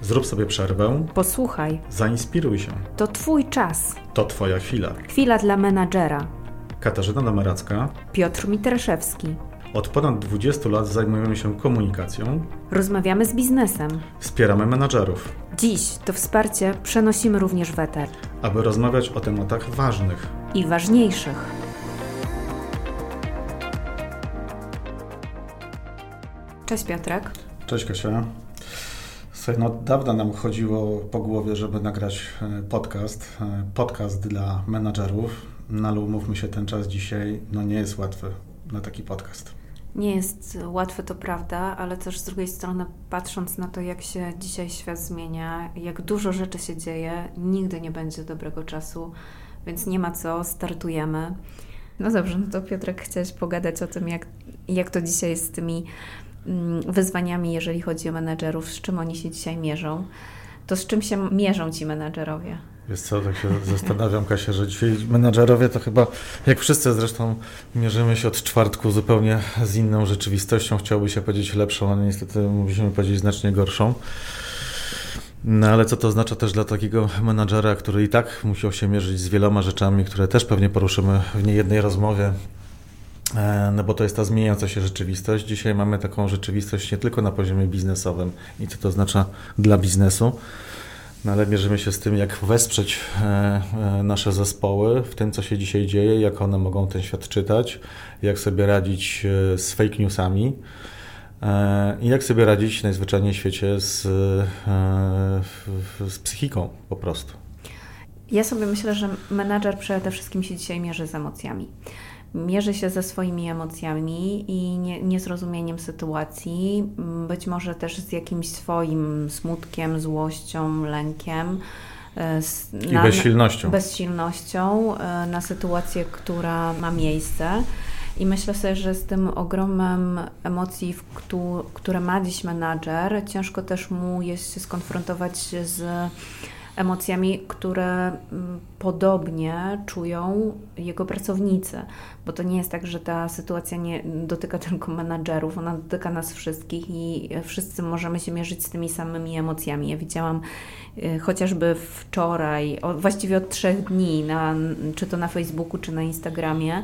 Zrób sobie przerwę, Posłuchaj, zainspiruj się. to Twój czas. To Twoja chwila. Chwila dla menadżera. Katarzyna Damaracka. Piotr Mitraszewski. Od ponad 20 lat zajmujemy się komunikacją, Rozmawiamy z biznesem. wspieramy menadżerów, Dziś to wsparcie przenosimy również w eter. aby rozmawiać o tematach ważnych. I ważniejszych. Cześć Piotrek. Cześć Kasia. Słuchaj, no od dawna nam chodziło po głowie, żeby nagrać e, podcast. e, Podcast dla menadżerów. No ale umówmy się, ten czas dzisiaj no nie jest łatwy na taki podcast. Nie jest łatwe, to prawda, ale też z drugiej strony, patrząc na to, jak się dzisiaj świat zmienia, jak dużo rzeczy się dzieje, nigdy nie będzie dobrego czasu, więc nie ma co, startujemy. No dobrze, no to Piotrek, chciałeś pogadać o tym, jak, jak to dzisiaj jest z tymi wyzwaniami, jeżeli chodzi o menedżerów, z czym oni się dzisiaj mierzą. To z czym się mierzą ci menedżerowie? Wiesz co, tak się zastanawiam, Kasia, że dzisiaj menadżerowie to chyba, jak wszyscy zresztą, mierzymy się od czwartku zupełnie z inną rzeczywistością. Chciałoby się powiedzieć lepszą, ale niestety musimy powiedzieć znacznie gorszą. No ale co to oznacza też dla takiego menadżera, który i tak musiał się mierzyć z wieloma rzeczami, które też pewnie poruszymy w niejednej rozmowie. E, No bo to jest ta zmieniająca się rzeczywistość. Dzisiaj mamy taką rzeczywistość nie tylko na poziomie biznesowym i co to oznacza dla biznesu, no ale mierzymy się z tym, jak wesprzeć e, e, nasze zespoły w tym, co się dzisiaj dzieje, jak one mogą ten świat czytać, jak sobie radzić z fake newsami i jak sobie radzić najzwyczajniej w świecie z, z psychiką po prostu. Ja sobie myślę, że menadżer przede wszystkim się dzisiaj mierzy z emocjami. Mierzy się ze swoimi emocjami i nie, niezrozumieniem sytuacji, m, być może też z jakimś swoim smutkiem, złością, lękiem. e, I bezsilnością. bezsilnością e, na sytuację, która ma miejsce. I myślę sobie, że z tym ogromem emocji, które ma dziś menadżer, ciężko też mu jest się skonfrontować z emocjami, które mm, podobnie czują jego pracownicy, bo to nie jest tak, że ta sytuacja nie dotyka tylko menadżerów, ona dotyka nas wszystkich i wszyscy możemy się mierzyć z tymi samymi emocjami. Ja widziałam y, chociażby wczoraj, właściwie od trzech dni, na, czy to na Facebooku, czy na Instagramie,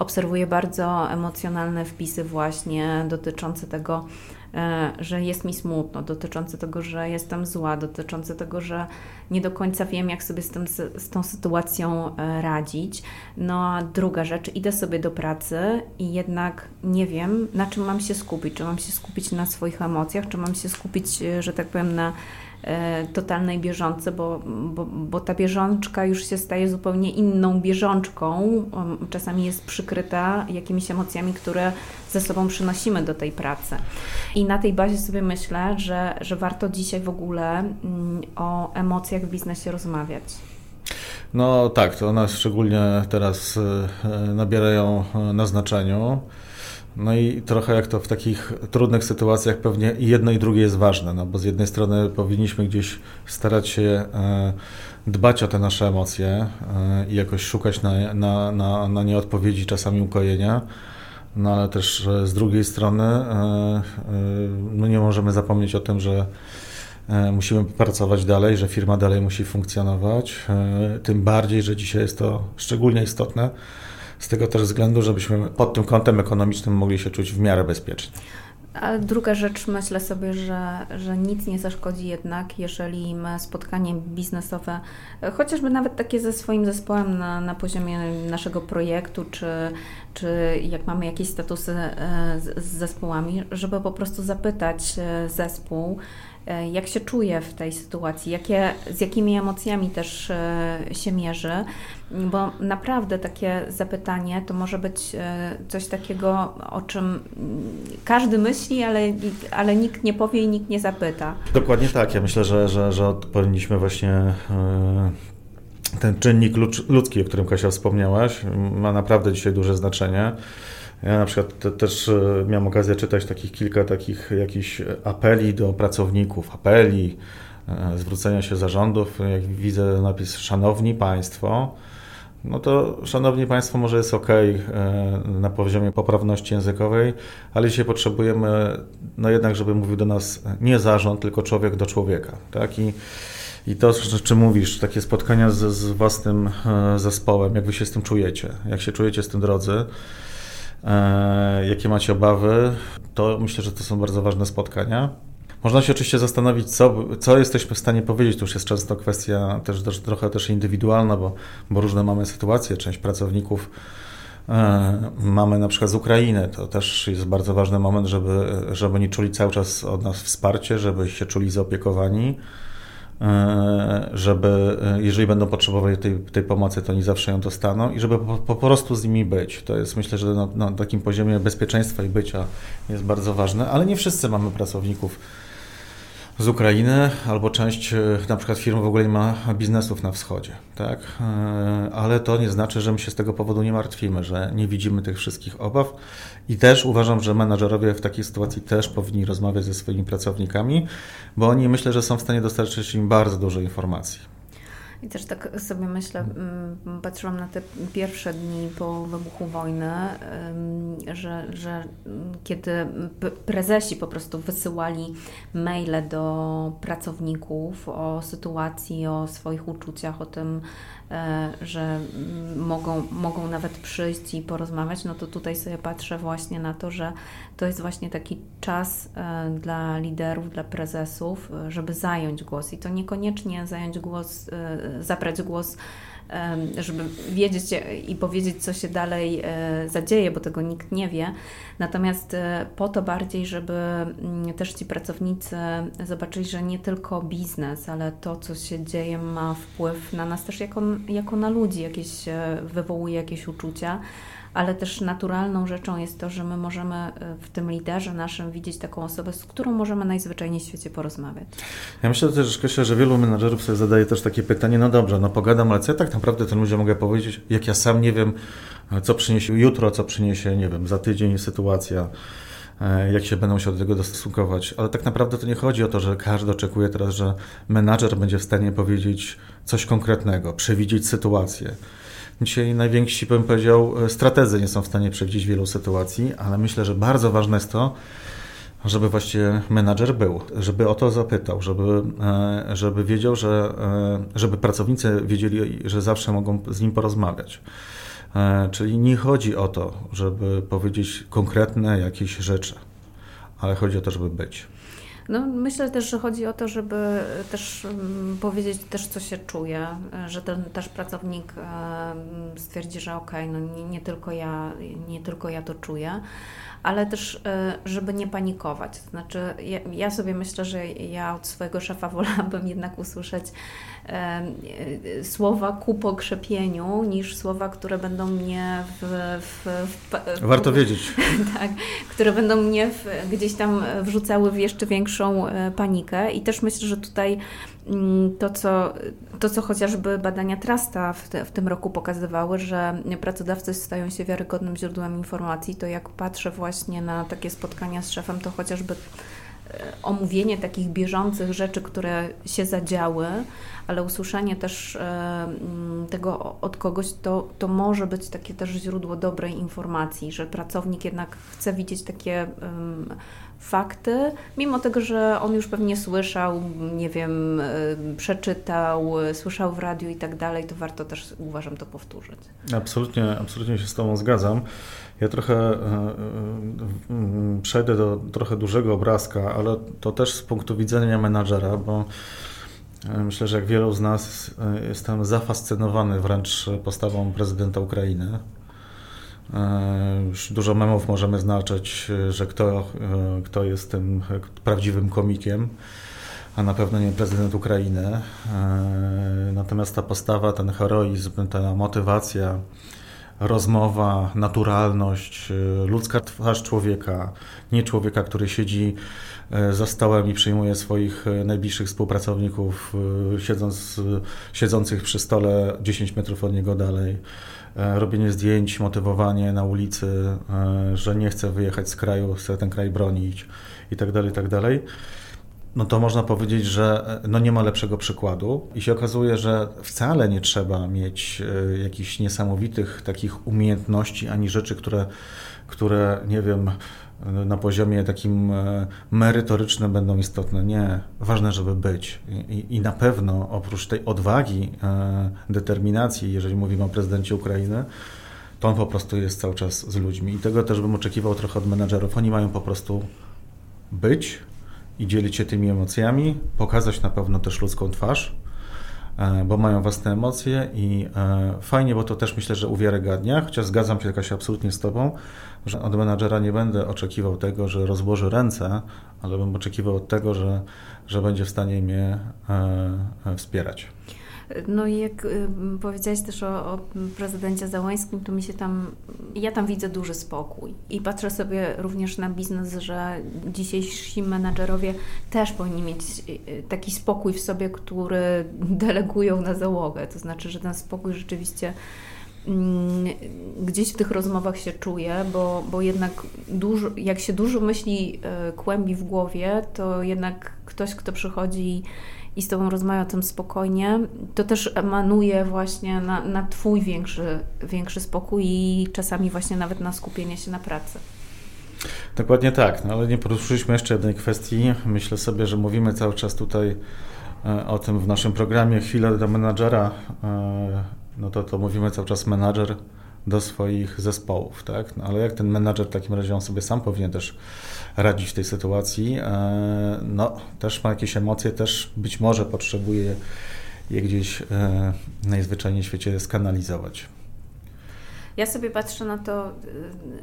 obserwuję bardzo emocjonalne wpisy właśnie dotyczące tego, e, że jest mi smutno, dotyczące tego, że jestem zła, dotyczące tego, że nie do końca wiem, jak sobie z, tym, z tą sytuacją e, radzić. No a druga rzecz, idę sobie do pracy i jednak nie wiem, na czym mam się skupić. Czy mam się skupić na swoich emocjach, czy mam się skupić, e, że tak powiem, na e, totalnej bieżące, bo, bo, bo ta bieżączka już się staje zupełnie inną bieżączką. Czasami jest przykryta jakimiś emocjami, które ze sobą przynosimy do tej pracy. I na tej bazie sobie myślę, że, że warto dzisiaj w ogóle mm, o emocjach w biznesie rozmawiać. No tak, to one szczególnie teraz e, nabierają e, na znaczeniu. No i trochę jak to w takich trudnych sytuacjach pewnie i jedno i drugie jest ważne, no bo z jednej strony powinniśmy gdzieś starać się e, dbać o te nasze emocje i jakoś szukać na, na, na, na nie odpowiedzi, czasami ukojenia, no ale też z drugiej strony no nie możemy zapomnieć o tym, że Musimy pracować dalej, że firma dalej musi funkcjonować. E, Tym bardziej, że dzisiaj jest to szczególnie istotne, z tego też względu, żebyśmy pod tym kątem ekonomicznym mogli się czuć w miarę bezpiecznie. Druga rzecz, myślę sobie, że, że nic nie zaszkodzi jednak, jeżeli spotkanie biznesowe, e, chociażby nawet takie ze swoim zespołem na, na poziomie naszego projektu, czy, czy jak mamy jakieś statusy e, z, zespołami, żeby po prostu zapytać e, zespół, e, jak się czuje w tej sytuacji, jakie, z jakimi emocjami też się mierzy, bo naprawdę takie zapytanie to może być coś takiego, o czym każdy myśli, ale, ale nikt nie powie i nikt nie zapyta. Dokładnie tak. Ja myślę, że, że, że powinniśmy właśnie ten czynnik ludz- ludzki, o którym Kasia wspomniałaś, ma naprawdę dzisiaj duże znaczenie. Ja na przykład te, też e, miałem okazję czytać takich kilka takich jakichś apeli do pracowników, apeli, e, zwrócenia się zarządów. Jak widzę napis Szanowni Państwo, no to szanowni Państwo, może jest ok na poziomie poprawności językowej, ale dzisiaj potrzebujemy, no jednak, żeby mówił do nas nie zarząd, tylko człowiek do człowieka. Tak? I, i to, czy mówisz, takie spotkania z, z własnym e, zespołem, jak wy się z tym czujecie, jak się czujecie z tym drodzy, e, jakie macie obawy, to myślę, że to są bardzo ważne spotkania. Można się oczywiście zastanowić, co, co jesteśmy w stanie powiedzieć. To już jest często kwestia też, też trochę też indywidualna, bo, bo różne mamy sytuacje. Część pracowników e, mamy na przykład z Ukrainy. To też jest bardzo ważny moment, żeby, żeby oni czuli cały czas od nas wsparcie, żeby się czuli zaopiekowani. E, żeby, e, jeżeli będą potrzebowali tej, tej pomocy, to oni zawsze ją dostaną i żeby po, po prostu z nimi być. To jest myślę, że na, na takim poziomie bezpieczeństwa i bycia jest bardzo ważne, ale nie wszyscy mamy pracowników z Ukrainy, albo część e, na przykład firm w ogóle nie ma biznesów na wschodzie, tak? E, ale to nie znaczy, że my się z tego powodu nie martwimy, że nie widzimy tych wszystkich obaw i też uważam, że menadżerowie w takiej sytuacji też powinni rozmawiać ze swoimi pracownikami, bo oni myślę, że są w stanie dostarczyć im bardzo dużo informacji. I też tak sobie myślę, mm, patrzyłam na te pierwsze dni po wybuchu wojny, że, że kiedy prezesi po prostu wysyłali maile do pracowników o sytuacji, o swoich uczuciach, o tym, że mogą, mogą nawet przyjść i porozmawiać, no to tutaj sobie patrzę właśnie na to, że to jest właśnie taki czas e, dla liderów, dla prezesów, e, żeby zająć głos. I to niekoniecznie zająć głos, zabrać głos żeby wiedzieć i powiedzieć, co się dalej e, zadzieje, bo tego nikt nie wie. Natomiast e, po to bardziej, żeby mm, też ci pracownicy zobaczyli, że nie tylko biznes, ale to, co się dzieje, ma wpływ na nas też jako, jako na ludzi, jakieś e, wywołuje jakieś uczucia ale też naturalną rzeczą jest to, że my możemy e, w tym liderze naszym widzieć taką osobę, z którą możemy najzwyczajniej w świecie porozmawiać. Ja myślę też, Kasia, że wielu menadżerów sobie zadaje też takie pytanie, no dobrze, no pogadam, ale co ja tak naprawdę tym ludziom mogę powiedzieć, jak ja sam nie wiem, co przyniesie jutro, co przyniesie, nie wiem, za tydzień sytuacja e, jak się będą się do tego dostosunkować. Ale tak naprawdę to nie chodzi o to, że każdy oczekuje teraz, że menadżer będzie w stanie powiedzieć coś konkretnego, przewidzieć sytuację. Dzisiaj najwięksi, bym powiedział, strategzy nie są w stanie przewidzieć wielu sytuacji, ale myślę, że bardzo ważne jest to, żeby właśnie menadżer był, żeby o to zapytał, żeby, e, żeby wiedział, że e, żeby pracownicy wiedzieli, że zawsze mogą z nim porozmawiać. E, czyli nie chodzi o to, żeby powiedzieć konkretne jakieś rzeczy, ale chodzi o to, żeby być. No, myślę też, że chodzi o to, żeby też mm, powiedzieć też, co się czuje, że ten też pracownik stwierdzi, że okej, okay, no nie, nie, tylko ja, nie tylko ja to czuję, ale też, e, żeby nie panikować. Znaczy, ja, ja sobie myślę, że ja od swojego szefa wolałabym jednak usłyszeć e, e, słowa ku pokrzepieniu, niż słowa, które będą mnie w. w, w Warto wiedzieć. tak, które będą mnie w, gdzieś tam wrzucały w jeszcze większą panikę. I też myślę, że tutaj to, co, to, co chociażby badania Trasta w, te, w tym roku pokazywały, że pracodawcy stają się wiarygodnym źródłem informacji, to jak patrzę właśnie właśnie na takie spotkania z szefem, to chociażby e, omówienie takich bieżących rzeczy, które się zadziały, ale usłyszenie też e, mm, tego od kogoś, to, to może być takie też źródło dobrej informacji, że pracownik jednak chce widzieć takie fakty, mimo tego, że on już pewnie słyszał, nie wiem, e, przeczytał, słyszał w radiu i tak dalej, to warto też, uważam, to powtórzyć. Absolutnie, absolutnie się z Tobą zgadzam. Ja trochę e, e, przejdę do trochę dużego obrazka, ale to też z punktu widzenia menadżera, bo myślę, że jak wielu z nas jestem zafascynowany wręcz postawą prezydenta Ukrainy. E, już dużo memów możemy znaczyć, że kto, e, kto jest tym prawdziwym komikiem, a na pewno nie prezydent Ukrainy. E, natomiast ta postawa, ten heroizm, ta motywacja, rozmowa, naturalność, ludzka twarz człowieka, nie człowieka, który siedzi za stołem i przyjmuje swoich najbliższych współpracowników, siedząc, siedzących przy stole 10 metrów od niego dalej. E, robienie zdjęć, motywowanie na ulicy, e, że nie chce wyjechać z kraju, chce ten kraj bronić i tak no to można powiedzieć, że e, no nie ma lepszego przykładu i się okazuje, że wcale nie trzeba mieć e, jakichś niesamowitych takich umiejętności ani rzeczy, które, które nie wiem, na poziomie takim e, merytorycznym będą istotne. Nie, ważne, żeby być. I, i na pewno oprócz tej odwagi, determinacji, jeżeli mówimy o prezydencie Ukrainy, to on po prostu jest cały czas z ludźmi. I tego też bym oczekiwał trochę od menadżerów. Oni mają po prostu być, i dzielić się tymi emocjami, pokazać na pewno też ludzką twarz, e, bo mają własne emocje i e, fajnie, bo to też myślę, że uwiarygadnia, chociaż zgadzam się się absolutnie z Tobą, że od menadżera nie będę oczekiwał tego, że rozłoży ręce, ale bym oczekiwał od tego, że, że będzie w stanie mnie e, wspierać. No i jak y, powiedziałeś też o, o, prezydencie Załańskim, to mi się tam, ja tam widzę duży spokój. I patrzę sobie również na biznes, że dzisiejsi menadżerowie też powinni mieć y, taki spokój w sobie, który delegują na załogę, to znaczy, że ten spokój rzeczywiście mm, gdzieś w tych rozmowach się czuje, bo, bo jednak dużo, jak się dużo myśli y, kłębi w głowie, to jednak ktoś, kto przychodzi i z Tobą rozmawia o tym spokojnie, to też emanuje właśnie na, na Twój większy, większy spokój i czasami właśnie nawet na skupienie się na pracy. Dokładnie tak, no ale nie poruszyliśmy jeszcze jednej kwestii. Myślę sobie, że mówimy cały czas tutaj e, o tym w naszym programie Chwilę do menadżera, e, no to to mówimy cały czas menadżer do swoich zespołów, tak? No, ale jak ten menadżer w takim razie on sobie sam powinien też radzić w tej sytuacji, e, no też ma jakieś emocje, też być może potrzebuje je gdzieś e, najzwyczajniej w świecie skanalizować. Ja sobie patrzę na to,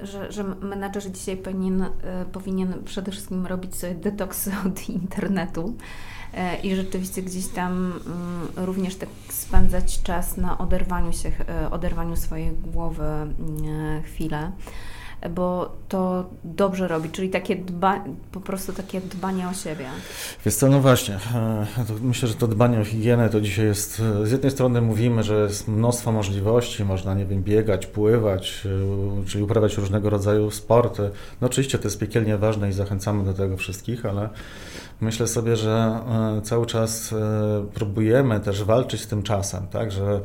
e, że, że menadżer dzisiaj powinien, powinien przede wszystkim robić sobie detoksy od internetu i rzeczywiście gdzieś tam mm, również tak spędzać czas na oderwaniu się, oderwaniu swojej głowy mm, chwilę bo to dobrze robi, czyli takie dba, po prostu takie dbanie o siebie. Wiesz co, no właśnie, e, myślę, że to dbanie o higienę to dzisiaj jest, z jednej strony mówimy, że jest mnóstwo możliwości, można, nie wiem, biegać, pływać, e, czyli uprawiać różnego rodzaju sporty. No oczywiście to jest piekielnie ważne i zachęcamy do tego wszystkich, ale myślę sobie, że e, cały czas próbujemy też walczyć z tym czasem, tak, że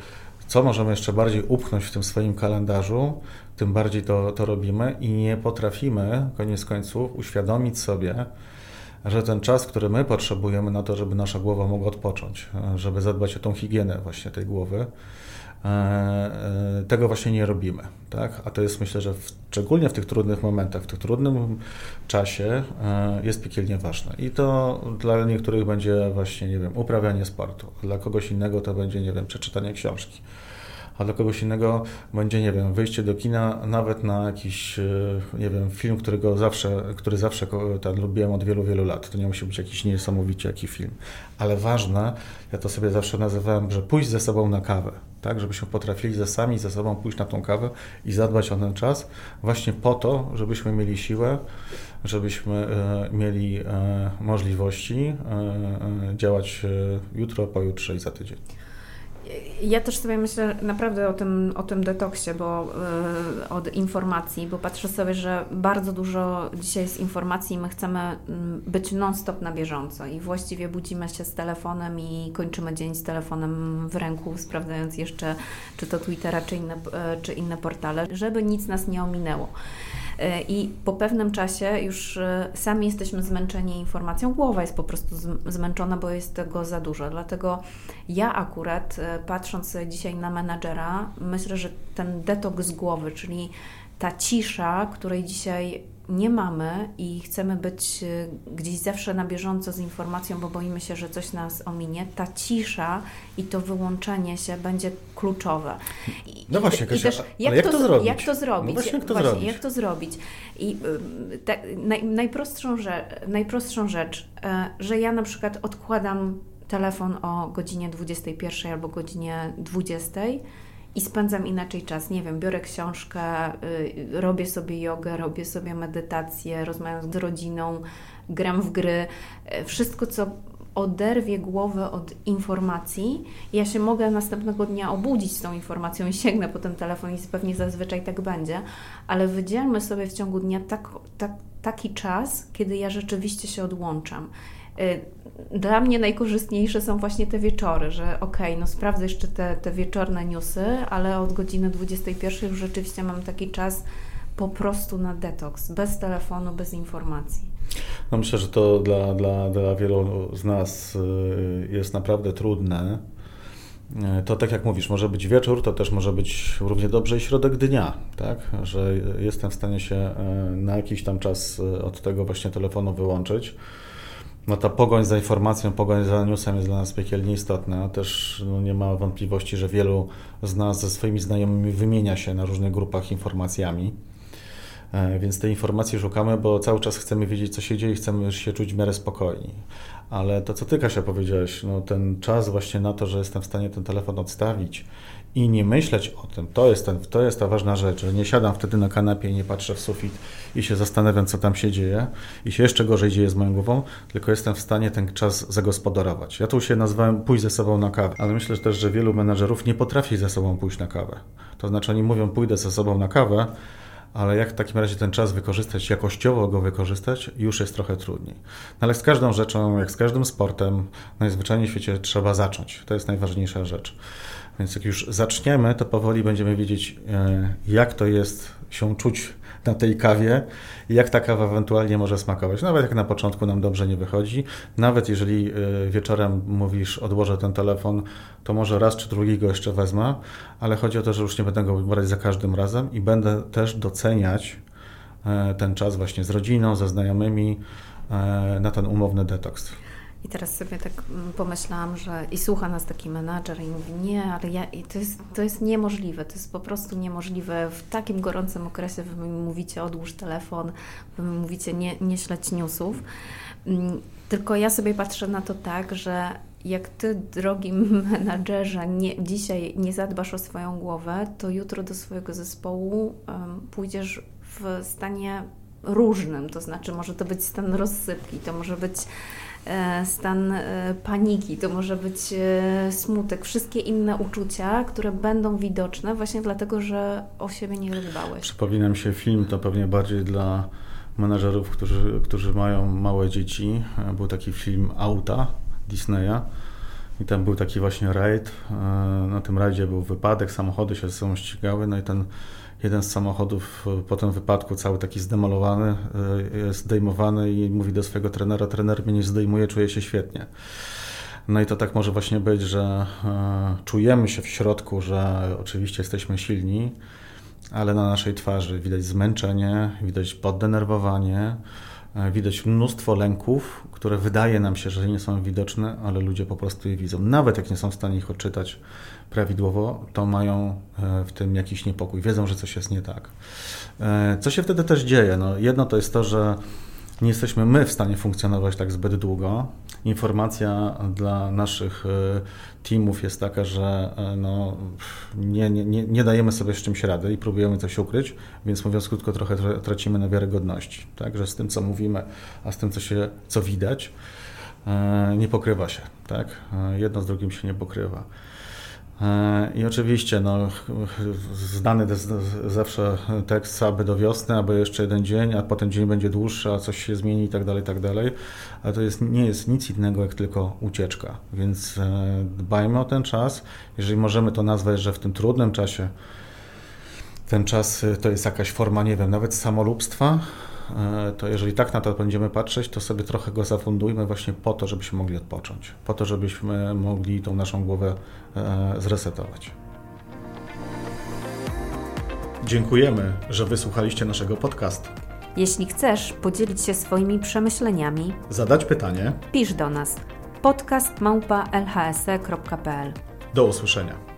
co możemy jeszcze bardziej upchnąć w tym swoim kalendarzu, tym bardziej to, to robimy i nie potrafimy koniec końców uświadomić sobie, że ten czas, który my potrzebujemy na to, żeby nasza głowa mogła odpocząć, żeby zadbać o tą higienę właśnie tej głowy, tego właśnie nie robimy. Tak? A to jest myślę, że w, szczególnie w tych trudnych momentach, w tym trudnym czasie e, jest piekielnie ważne. I to dla niektórych będzie właśnie, nie wiem, uprawianie sportu, dla kogoś innego to będzie, nie wiem, przeczytanie książki a dla kogoś innego będzie, nie wiem, wyjście do kina nawet na jakiś, e, nie wiem, film, którego zawsze, który zawsze tak, lubiłem od wielu, wielu lat. To nie musi być jakiś niesamowicie jaki film. Ale ważne, ja to sobie zawsze nazywałem, że pójść ze sobą na kawę, tak, żebyśmy potrafili ze sami ze sobą pójść na tą kawę i zadbać o ten czas właśnie po to, żebyśmy mieli siłę, żebyśmy e, mieli e, możliwości działać jutro, pojutrze i za tydzień. Ja też sobie myślę naprawdę o tym, o tym detoksie, bo yy, od informacji, bo patrzę sobie, że bardzo dużo dzisiaj jest informacji i my chcemy mm, być non-stop na bieżąco i właściwie budzimy się z telefonem i kończymy dzień z telefonem w ręku, sprawdzając jeszcze czy to Twittera, czy inne, yy, czy inne portale, żeby nic nas nie ominęło. E, I po pewnym czasie już e, sami jesteśmy zmęczeni informacją, głowa jest po prostu zmęczona, bo jest tego za dużo. Dlatego ja akurat, e, patrząc dzisiaj na menadżera, myślę, że ten detoks głowy, czyli ta cisza, której dzisiaj nie mamy i chcemy być y, gdzieś zawsze na bieżąco z informacją, bo boimy się, że coś nas ominie, ta cisza i to wyłączenie się będzie kluczowe. I, no właśnie, Kasia, też, jak, jak, to, to zrobić? Jak to zrobić? No właśnie, jak to właśnie, zrobić? Jak to zrobić? I te, naj, najprostszą, rzecz, najprostszą rzecz, że ja na przykład odkładam telefon o godzinie 21 albo godzinie 20 i spędzam inaczej czas. Nie wiem, biorę książkę, y, robię sobie jogę, robię sobie medytację, rozmawiam z rodziną, gram w gry. Y, wszystko, co oderwie głowę od informacji, ja się mogę następnego dnia obudzić z tą informacją i sięgnę po ten telefon i pewnie zazwyczaj tak będzie, ale wydzielmy sobie w ciągu dnia tak, tak, taki czas, kiedy ja rzeczywiście się odłączam. Y, dla mnie najkorzystniejsze są właśnie te wieczory, że okej, okay, no sprawdzę jeszcze te, te wieczorne newsy, ale od godziny 21 już rzeczywiście mam taki czas po prostu na detoks, bez telefonu, bez informacji. No myślę, że to dla, dla, dla wielu z nas y, jest naprawdę trudne. Y, to tak jak mówisz, może być wieczór, to też może być równie dobrze i środek dnia, tak? Że jestem w stanie się na jakiś tam czas od tego właśnie telefonu wyłączyć. No ta pogoń za informacją, pogoń za newsem jest dla nas piekielnie istotna. Też no, nie ma wątpliwości, że wielu z nas ze swoimi znajomymi wymienia się na różnych grupach informacjami. E, więc tej informacji szukamy, bo cały czas chcemy wiedzieć, co się dzieje chcemy się czuć w miarę spokojni. Ale to, co Ty, Kasia, powiedziałeś, no, ten czas właśnie na to, że jestem w stanie ten telefon odstawić i nie myśleć o tym, to jest, ten, to jest ta ważna rzecz, że nie siadam wtedy na kanapie i nie patrzę w sufit i się zastanawiam, co tam się dzieje i się jeszcze gorzej dzieje z moją głową, tylko jestem w stanie ten czas zagospodarować. Ja tu się nazwałem pójść ze sobą na kawę, ale myślę też, że wielu menedżerów nie potrafi ze sobą pójść na kawę. To znaczy oni mówią, pójdę ze sobą na kawę, ale jak w takim razie ten czas wykorzystać, jakościowo go wykorzystać, już jest trochę trudniej. No ale z każdą rzeczą, jak z każdym sportem, najzwyczajniej w świecie trzeba zacząć. To jest najważniejsza rzecz. Więc jak już zaczniemy, to powoli będziemy wiedzieć, e, jak to jest się czuć na tej kawie i jak ta kawa ewentualnie może smakować. Nawet jak na początku nam dobrze nie wychodzi, nawet jeżeli e, wieczorem mówisz, odłożę ten telefon, to może raz czy drugi go jeszcze wezmę, ale chodzi o to, że już nie będę go brać za każdym razem i będę też doceniać e, ten czas właśnie z rodziną, ze znajomymi na ten umowny detoks. I teraz sobie tak mm, pomyślałam, że i słucha nas taki menadżer i mówi, nie, ale ja, to, jest, to jest niemożliwe, to jest po prostu niemożliwe. W takim gorącym okresie wy mi mówicie, odłóż telefon, wy mi mówicie, nie, nie śledź newsów. Mm, tylko ja sobie patrzę na to tak, że jak ty, drogi menadżerze, nie, dzisiaj nie zadbasz o swoją głowę, to jutro do swojego zespołu um, pójdziesz w stanie różnym, to znaczy może to być stan rozsypki, to może być stan e, paniki, to może być e, smutek, wszystkie inne uczucia, które będą widoczne właśnie dlatego, że o siebie nie dbałeś. Przypomina mi się film, to pewnie bardziej dla menadżerów, którzy, którzy mają małe dzieci. Był taki film Auta Disneya. I tam był taki właśnie rajd. Na tym rajdzie był wypadek, samochody się ze sobą ścigały, no i ten jeden z samochodów e, po tym wypadku cały taki zdemolowany, e, zdejmowany i mówi do swojego trenera, trener mnie nie zdejmuje, czuję się świetnie. No i to tak może właśnie być, że e, czujemy się w środku, że oczywiście jesteśmy silni, ale na naszej twarzy widać zmęczenie, widać poddenerwowanie, widać mnóstwo lęków, które wydaje nam się, że nie są widoczne, ale ludzie po prostu je widzą. Nawet jak nie są w stanie ich odczytać prawidłowo, to mają e, w tym jakiś niepokój, wiedzą, że coś jest nie tak. E, co się wtedy też dzieje? No, jedno to jest to, że nie jesteśmy my w stanie funkcjonować tak zbyt długo. Informacja dla naszych e, teamów jest taka, że no, nie, nie, nie dajemy sobie z czymś rady i próbujemy coś ukryć, więc mówiąc krótko, trochę tracimy na wiarygodności. Tak? Że z tym, co mówimy, a z tym, co, się, co widać, nie pokrywa się. Tak? Jedno z drugim się nie pokrywa. E, I oczywiście no, znany jest zawsze tekst aby do wiosny, aby jeszcze jeden dzień, a potem dzień będzie dłuższy, a coś się zmieni i tak dalej, tak dalej. Ale to jest, nie jest nic innego jak tylko ucieczka. Więc e, dbajmy o ten czas. Jeżeli możemy to nazwać, że w tym trudnym czasie ten czas to jest jakaś forma, nie wiem, nawet samolubstwa, E, to jeżeli tak na to będziemy patrzeć, to sobie trochę go zafundujmy właśnie po to, żebyśmy mogli odpocząć, po to, żebyśmy mogli tą naszą głowę e, zresetować. Dziękujemy, że wysłuchaliście naszego podcastu. Jeśli chcesz podzielić się swoimi przemyśleniami, zadać pytanie, pisz do nas podcast małpa lhse.pl. Do usłyszenia.